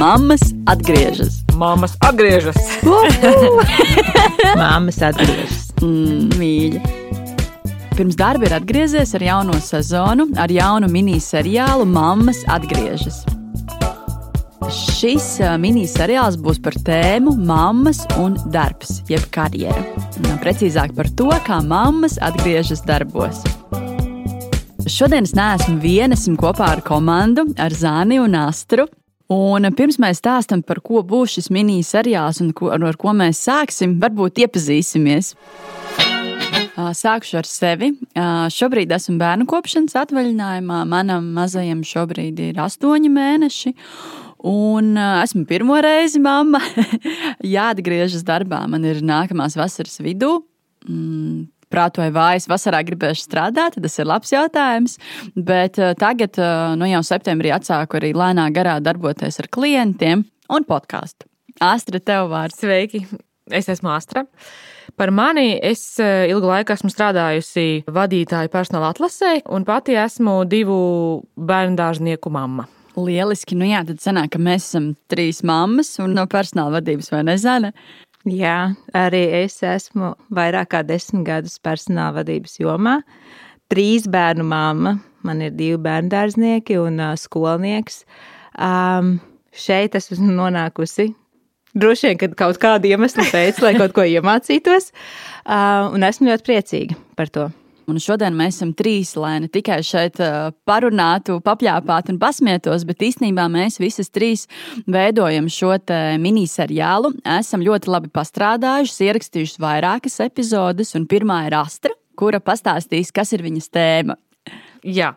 Mammas atgriežas. Māmas atgriežas. Māmas atgriežas. Mm, mīļa. Pirms darba ir atgriezies ar jauno sezonu, ar jaunu miniseriālu Mammas atgriežas. Šis uh, miniseriāls būs par tēmu mammas un darbs, jeb karjera. Nu, precīzāk par to, kā mammas atgriežas darbos. Šodien es neesmu viena, esmu kopā ar komandu, ar Zāni un Astru. Un pirms mēs stāstām, par ko būs šis miniseriāls un ko, ar ko mēs sāksim, varbūt iepazīsimies. Sākšu ar sevi. Šobrīd esmu bērnu kopšanas atvaļinājumā. Manam mazajam šobrīd ir astoņi mēneši. Un esmu pirmo reizi mamma. Jāatgriežas darbā. Man ir nākamās vasaras vidū. Prātoju, vai es vasarā gribēšu strādāt, tas ir labs jautājums. Bet tagad, nu jau septembrī, atsāku arī lēnā garā darboties ar klientiem un podkāstu. Astra, tev vārds. Sveiki! Es esmu Astra. Par mani es ilgu laiku esmu strādājusi vadītāju personāla atlasē, un pati esmu divu bērnu dārznieku mamma. Lieliski, nu jā, tad sanāk, ka mēs esam trīs mammas un no personāla vadības vai nezana. Jā, arī es esmu vairāk kā desmit gadus personāla vadības jomā. Trīs bērnu mamma, man ir divi bērnu dārznieki un uh, skolnieks. Um, šeit es esmu nonākusi. Droši vien, ka kaut kāda iemesla pēc, lai kaut ko iemācītos, uh, un esmu ļoti priecīga par to. Un šodien mēs esam trīs, lai ne tikai šeit parunātu, papļāpātu un pasmietos, bet īstenībā mēs visas trīs veidojam šo miniseriālu. Esam ļoti labi pastrādājuši, ierakstījuši vairākas epizodes, un pirmā ir Astra, kura pastāstīs, kas ir viņas tēma. Jā.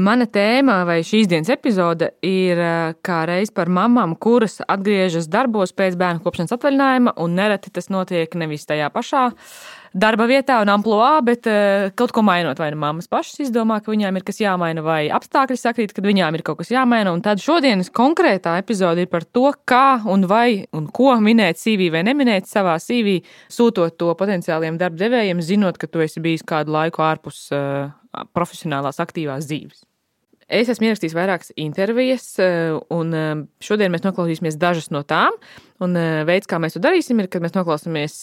Mana tēma vai šīs dienas epizode ir kā reiz par mamām, kuras atgriežas darbos pēc bērnu kopšanas atvaļinājuma, un nereti tas notiek nevis tajā pašā darba vietā un amplitūdā, bet uh, kaut ko mainot. Vai nu mammas pašas izdomā, ka viņām ir kas jāmaina, vai apstākļi sakrīt, kad viņām ir kaut kas jāmaina. Un tad šodienas konkrētā epizode ir par to, kā un vai un ko minēt CV vai neminēt savā CV, sūtot to potenciāliem darba devējiem, zinot, ka tu esi bijis kādu laiku ārpus uh, profesionālās aktīvās dzīves. Es esmu ierakstījis vairākas intervijas, eh, un šodien mēs noklausīsimies dažas no tām. Un veids, kā mēs to darīsim, ir, kad mēs noklausāmies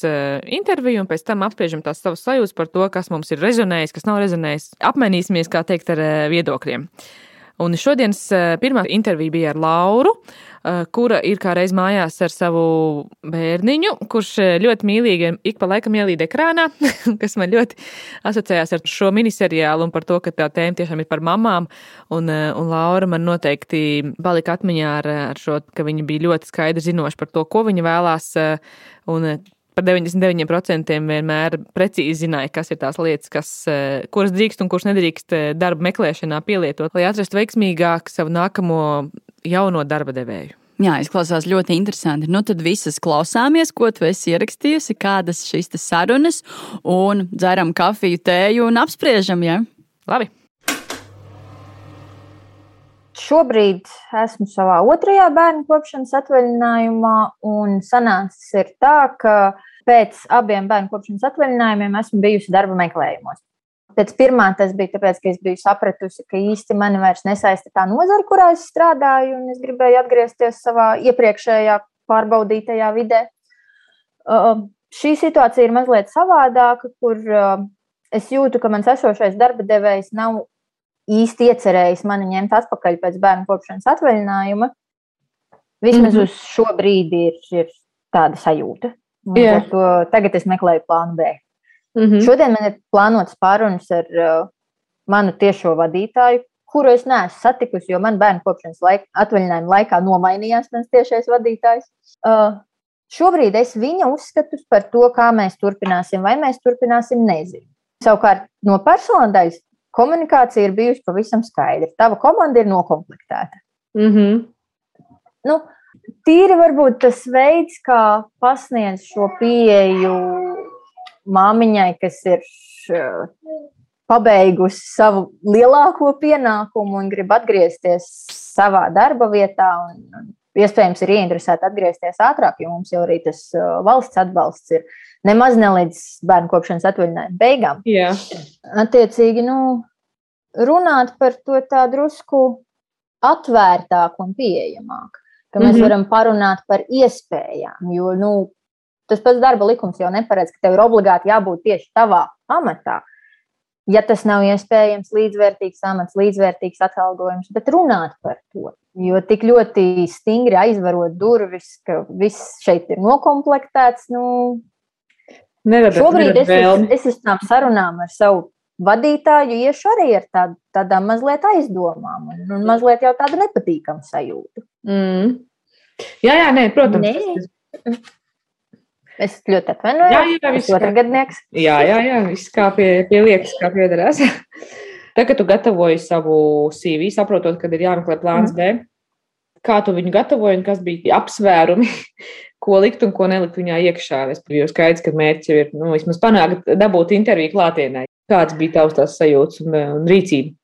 interviju un pēc tam apspriežam tās savas sajūtas par to, kas mums ir rezonējis, kas nav rezonējis. Apmainīsimies, kā teikt, ar viedokļiem. Un šodienas pirmā intervija bija ar Lauru. Eh, kura ir kā reiz mājās ar savu bērniņu, kurš eh, ļoti mīlīgi ik pa laikam ielīd ekrānā, kas man ļoti asociējās ar šo miniseriālu un par to, ka tā tēma tiešām ir par mamām. Un, eh, un Laura man noteikti palika atmiņā ar, ar šo, ka viņa bija ļoti skaidri zinoša par to, ko viņa vēlās. Un par 99% vienmēr precīzi zināja, kas ir tās lietas, kas, kuras drīkst un kuras nedrīkst darba meklēšanā pielietot, lai atrastu veiksmīgāk savu nākamo jauno darba devēju. Jā, izklausās ļoti interesanti. Nu, tad visas klausāmies, ko tu esi ierakstījusi, kādas šīs sarunas, un dzeram kafiju, tēju un apspriežam. Ja? Labi. Šobrīd esmu savā otrajā bērnu kopšanas atvaļinājumā, un sanācis ir tā, ka pēc abiem bērnu kopšanas atvaļinājumiem esmu bijusi darba meklējumos. Pēc pirmā tas bija tāpēc, ka es biju sapratusi, ka īsti mani vairs nesaista tā nozara, kurā es strādāju, un es gribēju atgriezties savā iepriekšējā pārbaudītajā vidē. Uh, šī situācija ir mazliet savādāka, kur uh, es jūtu, ka mans esošais darba devējs nav īsti iecerējis mani ņemt atpakaļ pēc bērnu kopšanas atvaļinājuma. Vismaz mm -hmm. uz šo brīdi ir, ir tāda sajūta. Yeah. Tagad es meklēju plānu B. Mm -hmm. Šodien man ir plānotas pārunas ar uh, manu tiešo vadītāju, kuru es neesmu satikusi, jo man bērnu kopšanas laika, atvaļinājuma laikā nomainījās mans tiešais vadītājs. Uh, šobrīd es viņa uzskatus par to, kā mēs turpināsim, vai mēs turpināsim, nezinu. Savukārt no personāla daļas komunikācija ir bijusi pavisam skaidra. Tava komanda ir nokomplektēta. Mm -hmm. nu, tīri varbūt tas veids, kā pasniedz šo pieeju māmiņai, kas ir pabeigusi savu lielāko pienākumu un grib atgriezties savā darba vietā. Un, un iespējams, ir ieinteresēta atgriezties ātrāk, jo mums jau arī tas valsts atbalsts ir nemaz ne līdz bērnu kopšanas atvaļinājuma beigām. Yeah. Attiecīgi, nu, runāt par to tā drusku atvērtāk un pieejamāk. Ka mēs mm -hmm. varam parunāt par iespējām. Jo nu, tas pats darba likums jau neparedz, ka tev ir obligāti jābūt tieši tavā amatā. Ja tas nav iespējams, līdzvērtīgs amats, līdzvērtīgs atalgojums, bet runāt par to. Jo tik ļoti stingri aizvarot durvis, ka viss šeit ir nokomplektēts. Nu, Nevarat, šobrīd es, es, es uz tām sarunām ar savu vadītāju iešu arī ar tād, tādām mazliet aizdomām un, un mazliet jau tādu nepatīkamu sajūtu. Mm. Jā, jā, nē, protams. Nē. Es ļoti atvainojos. Jā, jā, viss ir gadnieks. Jā, jā, jā, viss kā pie, pie liekas, kā piederās. Tagad tu gatavoji savu CV, saprotot, kad ir jāmeklē plāns mm. B. Kā tu viņu gatavoji un kas bija apsvērumi, ko likt un ko nelikt viņā iekšā? Es jau skaidrs, ka mērķis ir nu, vismaz panākt, dabūt interviju klātienē. Kāds bija tavs tās sajūtas un, un rīcība?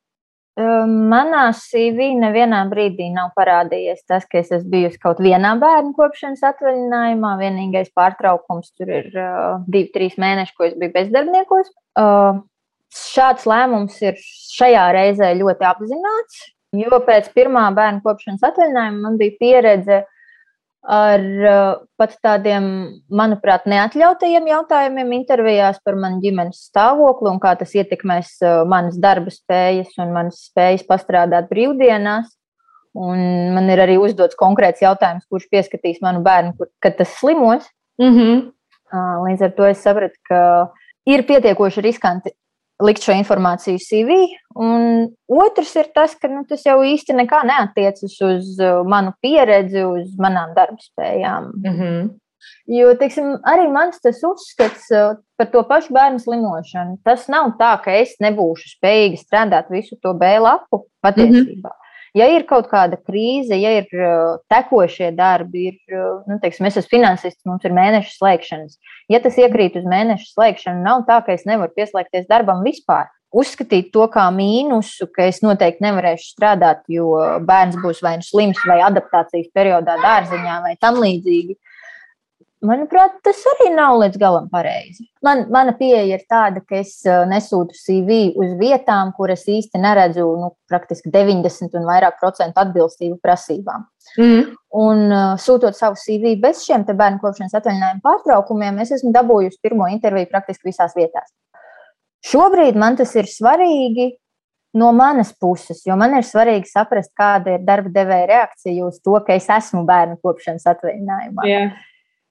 Manā CV nevienā brīdī nav parādījies tas, ka es esmu bijusi kaut vienā bērnu kopšanas atvaļinājumā. Vienīgais pārtraukums tur ir uh, divi, trīs mēneši, ko es biju bezdarbniekos. Uh, šāds lēmums ir šajā reizē ļoti apzināts, jo pēc pirmā bērnu kopšanas atvaļinājuma man bija pieredze uh, ar pat tādiem, manuprāt, neatļautajiem jautājumiem intervijās par manu ģimenes stāvokli un kā tas ietekmēs manas darba spējas un manas spējas pastrādāt brīvdienās. Un man ir arī uzdots konkrēts jautājums, kurš pieskatīs manu bērnu, kur, kad tas slimos. Mm -hmm. Līdz ar to es sapratu, ka ir pietiekoši riskanti likt šo informāciju CV. Un otrs ir tas, ka nu, tas jau īsti nekā neatiecas uz uh, manu pieredzi, uz manām darbspējām. Mm -hmm. Jo, teiksim, arī mans tas uzskats uh, par to pašu bērnu slimošanu. Tas nav tā, ka es nebūšu spējīga strādāt visu to B lapu patiesībā. Mm -hmm. Ja ir kaut kāda krīze, ja ir uh, tekošie darbi, ir, uh, nu, teiksim, es esmu finansists, mums ir mēneša slēgšanas. Ja tas iekrīt uz mēneša slēgšanu, nav tā, ka es nevaru pieslēgties darbam vispār. Uzskatīt to kā mīnusu, ka es noteikti nevarēšu strādāt, jo bērns būs vai nu slims, vai adaptācijas periodā dārziņā, vai tam līdzīgi. Manuprāt, tas arī nav līdz galam pareizi. Man, mana pieeja ir tāda, ka es uh, nesūtu CV uz vietām, kuras īsti neredzu nu, praktiski 90 un vairāk procentu atbilstību prasībām. Mm. Un uh, sūtot savu CV bez šiem bērnu kopšanas atvaļinājuma pārtraukumiem, es esmu dabūjusi pirmo interviju praktiski visās vietās. Šobrīd man tas ir svarīgi no manas puses, jo man ir svarīgi saprast, kāda ir darba devēja reakcija uz to, ka es esmu bērnu kopšanas atvaļinājumā. Yeah.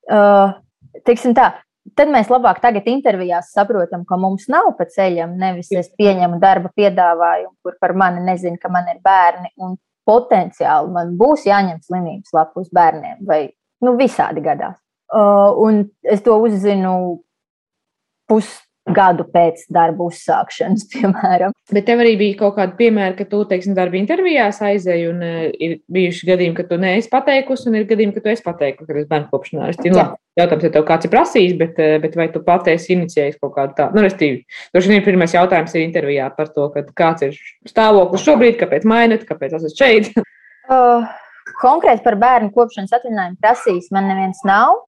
Uh, teiksim tā, tad mēs labāk tagad intervijās saprotam, ka mums nav pa ceļam. Nevis es pieņemu darba piedāvājumu, kur par mani nezinu, ka man ir bērni, un potenciāli man būs jāņem slimības lapu uz bērniem, vai nu, visādi gadās. Uh, un es to uzzinu pus gadu pēc darba uzsākšanas, piemēram. Bet tev arī bija kaut kāda piemēra, ka tu, teiksim, darba intervijās aizēji, un uh, ir bijuši gadījumi, ka tu neesi pateikusi, un ir gadījumi, ka tu esi pateikusi, ka esi bērnu kopšanā. Es zinu, jautājums, ja tev kāds ir prasījis, bet, uh, bet vai tu patiesi inicijējis kaut kādu tādu, nu, restīvi. Droši vien pirmais jautājums ir intervijā par to, kāds ir stāvoklis šobrīd, kāpēc mainat, kāpēc esat šeit. uh, konkrēti par bērnu kopšanas atvaļinājumu prasījis man neviens nav.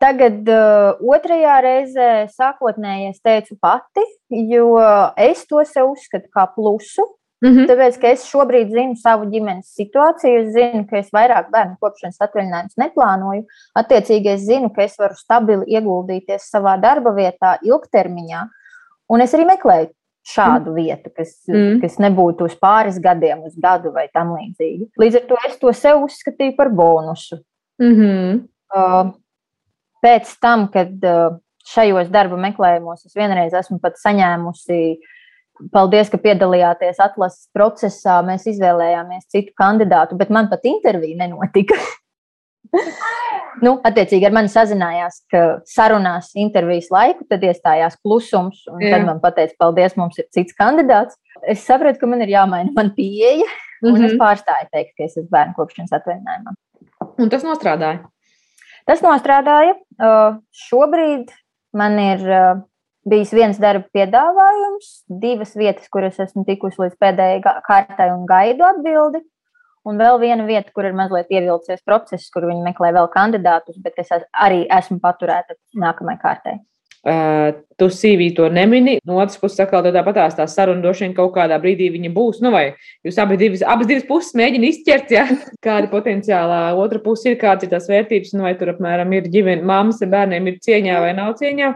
Tagad uh, otrajā reizē sākotnēji es teicu pati, jo es to sev uzskatu kā plusu. Mm -hmm. Tāpēc, ka es šobrīd zinu savu ģimenes situāciju, es zinu, ka es vairāk bērnu kopšanas atvaļinājumus neplānoju. Attiecīgi, es zinu, ka es varu stabili ieguldīties savā darba vietā ilgtermiņā. Un es arī meklēju šādu mm. vietu, kas, mm. kas nebūtu uz pāris gadiem, uz gadu vai tam līdzīgi. Līdz ar to es to sev uzskatīju par bonusu. Mm -hmm. uh, pēc tam, kad uh, šajos darba meklējumos es vienreiz esmu pat saņēmusi. Paldies, ka piedalījāties atlases procesā. Mēs izvēlējāmies citu kandidātu, bet man pat intervija nenotika. nu, attiecīgi, ar mani sazinājās, ka sarunās intervijas laiku, tad iestājās klusums, un Jā. tad man teica, paldies, mums ir cits kandidāts. Es sapratu, ka man ir jāmaina man pieeja, un mm -hmm. es mhm. pārstāju teikt, ka es esmu bērnu kopšanas atvaļinājumā. Un tas nostrādāja. Tas nostrādāja. Šobrīd man ir bijis viens darba piedāvājums, divas vietas, kuras esmu tikusi līdz pēdējai kārtai un gaidu atbildi. Un vēl viena vieta, kur ir mazliet ievilcies process, kur viņi meklē vēl kandidātus, bet es arī esmu paturēta nākamajai kārtai. Uh, tu CV to nemini. No otras puses, atkal tāpatās tā saruna droši vien kaut kādā brīdī viņa būs. Nu, vai jūs abi divas, abas divas puses mēģina izķert, ja? kāda potenciālā otra puse ir, kādas ir tās vērtības, nu, vai tur apmēram ir ģimene, mammas ar bērniem ir cieņā vai nav cieņā.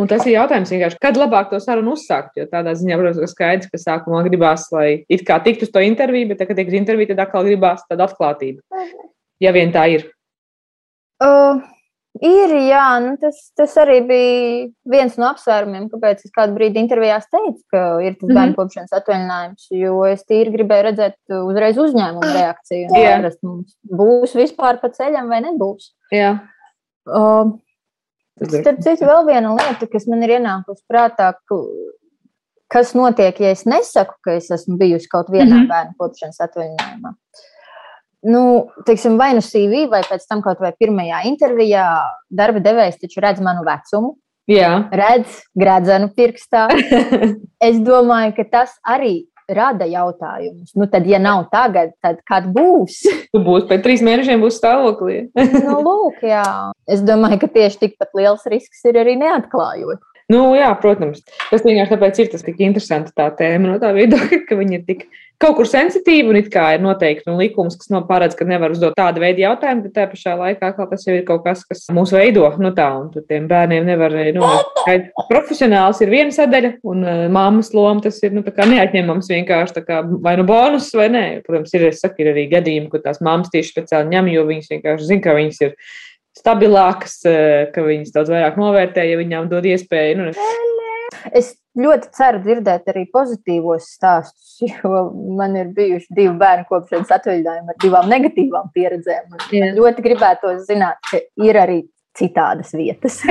Un tas ir jautājums vienkārši, kad labāk to sarunu uzsākt. Jo tādā ziņā, protams, ka skaidrs, ka sākumā gribās, lai it kā tiktu uz to interviju, bet, tad, kad tiek uz interviju, tad atkal gribās tādu atklātību. Ja vien tā ir. Uh, Ir, jā, nu tas, tas arī bija viens no apsvērumiem, kāpēc es kādu brīdi intervijās teicu, ka ir tas -hmm. bērnu kopšanas atvaļinājums, jo es tīri gribēju redzēt uzreiz uzņēmumu reakciju. Saprast, mums būs vispār pa ceļam vai nebūs. Jā. Uh, starp citu, vēl viena lieta, kas man ir ienākusi prātā, kas notiek, ja es nesaku, ka es esmu bijusi kaut vienā mm -hmm. bērnu kopšanas atvaļinājumā. Uh, nu, teiksim, vai nu CV, vai pēc tam kaut vai pirmajā intervijā, darba devējs taču redz manu vecumu. Jā. Redz gradzenu pirkstā. es domāju, ka tas arī rada jautājumus. Nu, tad, ja nav tagad, tad kad būs? Tu būsi pēc trīs mēnešiem, būs stāvoklī. nu, lūk, jā. Es domāju, ka tieši tikpat liels risks ir arī neatklājot. Nu, jā, protams. Tas vienkārši tāpēc ir tas tik interesanti tā tēma no tā viedokļa, ka viņi ir tik kaut kur sensitīvi un it kā ir noteikti un likums, kas no paredz, ka nevar uzdot tādu veidu jautājumu, bet tā pašā laikā tas jau ir kaut kas, kas mūs veido. Nu tā, un tiem bērniem nevar, nu, profesionāls ir viena sadaļa, un uh, mammas loma tas ir, nu, tā kā neatņemams vienkārši tā kā vai nu bonus vai nē. Protams, ir, es saku, ir arī gadījumi, kur tās mammas tieši speciāli ņem, jo viņas vienkārši zina, ka viņas ir stabilākas, eh, ka viņas daudz vairāk novērtē, ja viņām dod iespēju. Nu, es ļoti ceru dzirdēt arī pozitīvos stāstus, jo man ir bijuši divi bērnu kopšanas atvaļinājumi ar divām negatīvām pieredzēm. Man ļoti gribētu zināt, ka ir arī citādas vietas.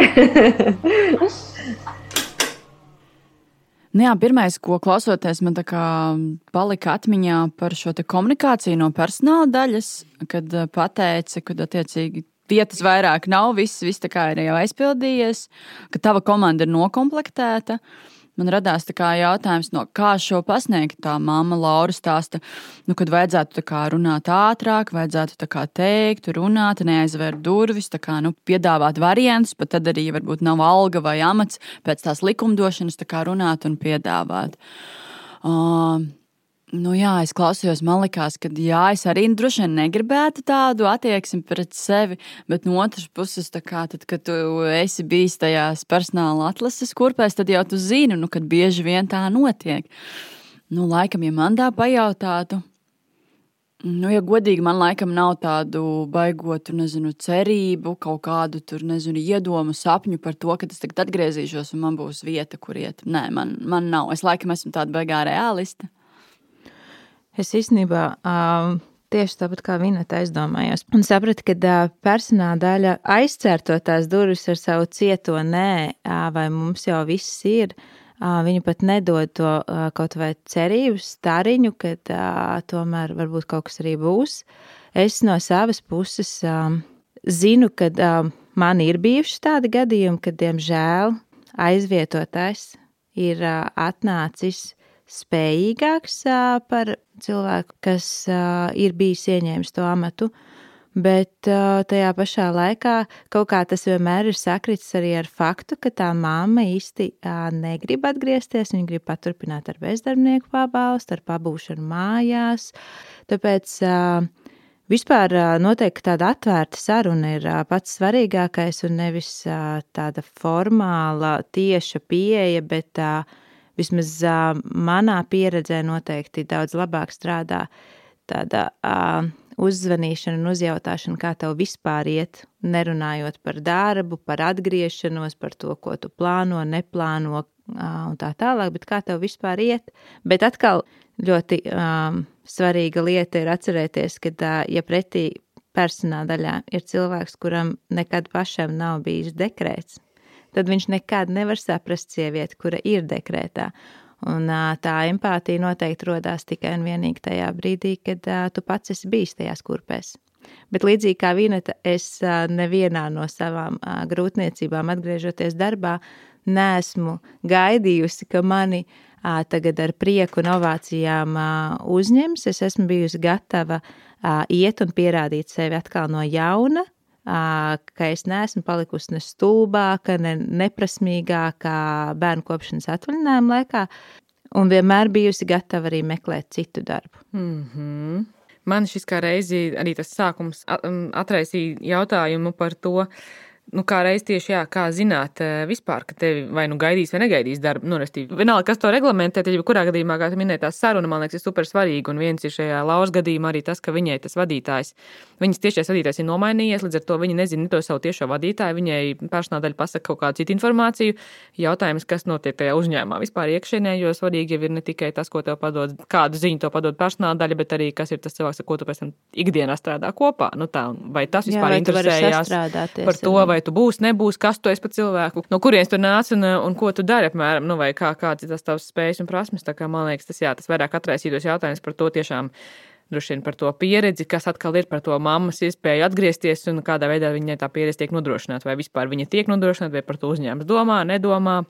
Nu jā, pirmais, ko klausoties, man palika atmiņā par šo komunikāciju no personāla daļas, kad eh, pateica, ka attiecīgi vietas vairāk nav, viss, viss tā kā ir jau aizpildījies, ka tava komanda ir nokomplektēta. Man radās jautājums, no kā šo pasniegt. Tā māma Laura stāsta, nu, kad vajadzētu runāt ātrāk, vajadzētu teikt, runāt, neaizvērt durvis, kā, nu, piedāvāt variantus, pat tad arī varbūt nav alga vai amats pēc tās likumdošanas runāt un piedāvāt. Uh, Nu, jā, es klausījos, man liekas, ka jā, es arī droši vien negribētu tādu attieksmi pret sevi, bet no otras puses, kā, tad, kad tu esi bijis tajās personāla atlases kurpēs, tad jau tu zini, nu, kad bieži vien tā notiek. Nu, laikam, ja man tā pajautātu, Nu, ja godīgi, man laikam nav tādu baigotu, nezinu, cerību, kaut kādu tur, nezinu, iedomu, sapņu par to, ka es tagad atgriezīšos un man būs vieta, kur iet. Nē, man, man nav. Es laikam esmu tāda baigā realista. Es īstenībā um, tieši tāpat kā Vineta aizdomājos un sapratu, ka personāla daļa aizcērto tās durvis ar savu cieto nē, vai mums jau viss ir. Viņi pat nedod to kaut vai cerību, stariņu, ka tomēr varbūt kaut kas arī būs. Es no savas puses zinu, ka man ir bijuši tādi gadījumi, kad, diemžēl, aizvietotājs ir atnācis spējīgāks par cilvēku, kas ir bijis ieņēmis to amatu. Bet tajā pašā laikā kaut kā tas vienmēr ir sakritis arī ar faktu, ka tā mamma īsti negrib atgriezties. Viņa grib paturpināt ar bezdarbnieku pabalstu, ar pabūšanu mājās. Tāpēc vispār noteikti tāda atvērta saruna ir pats svarīgākais un nevis tāda formāla, tieša pieeja, bet tā vismaz uh, manā pieredzē noteikti daudz labāk strādā tāda uh, uzzvanīšana un uzjautāšana, kā tev vispār iet, nerunājot par darbu, par atgriešanos, par to, ko tu plāno, neplāno un tā tālāk, bet kā tev vispār iet. Bet atkal ļoti um, svarīga lieta ir atcerēties, ka, uh, ja pretī personāla daļā ir cilvēks, kuram nekad pašam nav bijis dekrēts, tad viņš nekad nevar saprast sievieti, kura ir dekrētā. Un tā empātija noteikti rodās tikai un vienīgi tajā brīdī, kad tu pats esi bijis tajās kurpēs. Bet līdzīgi kā Vineta, es nevienā no savām grūtniecībām, atgriežoties darbā, neesmu gaidījusi, ka mani tagad ar prieku un ovācijām uzņems. Es esmu bijusi gatava iet un pierādīt sevi atkal no jauna, ka es neesmu palikusi ne stulbāka, ne neprasmīgākā bērnu kopšanas atvaļinājuma laikā, un vienmēr bijusi gatava arī meklēt citu darbu. Mm -hmm. Man šis kā reizi arī tas sākums atraisīja jautājumu par to, Nu, kā reiz tieši jā, kā zināt eh, vispār, ka tevi vai nu gaidīs vai negaidīs darbu. Nu, restīvi, vienalga, kas to reglamentē, tad jebkurā gadījumā, kā minētā saruna, man liekas, ir super svarīga. Un viens ir šajā lauras gadījumā arī tas, ka viņai tas vadītājs, viņas tiešais vadītājs ir nomainījies, līdz ar to viņa nezina ne to savu tiešo vadītāju, viņai personāla daļa pasaka kaut kādu citu informāciju. Jautājums, kas notiek tajā uzņēmumā vispār iekšienē, jo svarīgi jau ir ne tikai tas, ko tev padod, kādu ziņu to padod personāla daļa, bet arī kas ir tas cilvēks, ar ko tu pēc tam ikdienā strādā kopā. Nu, tā, vai tas vispār Jā, interesējās par to, vai tu būsi, nebūsi, kas tu esi par cilvēku, no kurienes tu nāc un, un ko tu dari, apmēram, nu, vai kā, kāds ir tas tavs spējas un prasmes. Tā kā man liekas, tas, jā, tas vairāk atraisītos jautājums par to tiešām. Droši vien par to pieredzi, kas atkal ir par to mammas iespēju atgriezties un kādā veidā viņai tā pieredze tiek nodrošināta. Vai vispār viņa tiek nodrošināta, vai par to uzņēmums domā, nedomā.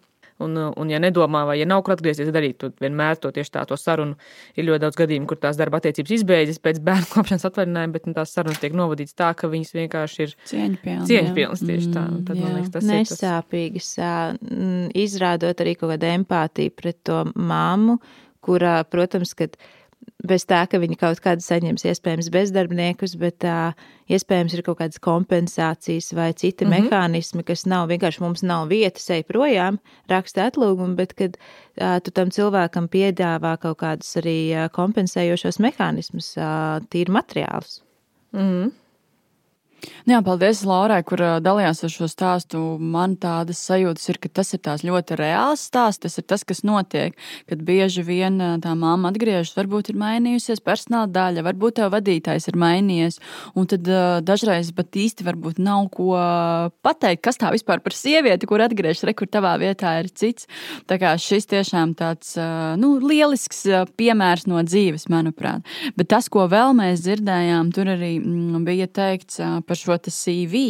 Un, un, ja nedomā, vai ja nav kur atgriezties, tad arī tu vienmēr to tieši tā to sarunu. Ir ļoti daudz gadījumu, kur tās darba attiecības izbeidzas pēc bērnu kopšanas atvaļinājuma, bet nu, tās sarunas tiek novadītas tā, ka viņas vienkārši ir cieņpilnas. Cieņpilnas tieši tā. Un tad, jā. man liekas, tas Nesāpīgas, ir tas. izrādot arī kaut kādu empātiju pret to māmu, kurā, protams, kad bez tā, ka viņi kaut kādu saņems, iespējams, bezdarbniekus, bet uh, iespējams ir kaut kādas kompensācijas vai citi mm -hmm. mehānismi, kas nav vienkārši mums nav vietas, ej projām, raksta atlūgumu, bet kad uh, tu tam cilvēkam piedāvā kaut kādus arī kompensējošos mehānismus, uh, tīri materiālus. Mm -hmm. Nu jā, paldies Laurai, kur dalījās ar šo stāstu. Man tādas sajūtas ir, ka tas ir tās ļoti reāls stāsts. Tas ir tas, kas notiek, kad bieži vien tā mamma atgriežas. Varbūt ir mainījusies personāla daļa, varbūt tev vadītājs ir mainījies. Un tad dažreiz pat īsti varbūt nav ko pateikt, kas tā vispār par sievieti, kur atgriežas, re, kur tavā vietā ir cits. Tā kā šis tiešām tāds nu, lielisks piemērs no dzīves, manuprāt. Bet tas, ko vēl mēs dzirdējām, tur arī mm, bija teikts par par šo CV.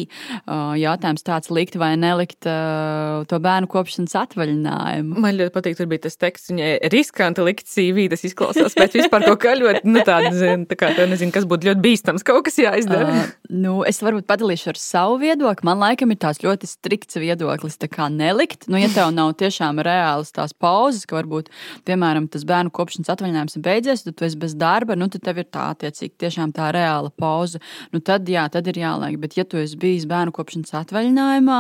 Jautājums tāds, likt vai nelikt to bērnu kopšanas atvaļinājumu. Man ļoti patīk, tur bija tas teksts, viņai riskanti likt CV. Tas izklausās pēc vispār kaut kā ļoti, nu, tāda, tā kā, tā nezinu, kas būtu ļoti bīstams, kaut kas jāizdara. Uh, nu, es varbūt padalīšu ar savu viedokli. Man laikam ir tāds ļoti strikts viedoklis, tā kā nelikt. Nu, ja tev nav tiešām reāls tās pauzes, ka varbūt, piemēram, tas bērnu kopšanas atvaļinājums ir beidzies, tad tu esi bez darba, nu, tad tev ir tā attiecīgi tiešām tā reāla pauze. Nu, tad, jā, tad ir jā jāliek. Bet, ja tu esi bijis bērnu kopšanas atvaļinājumā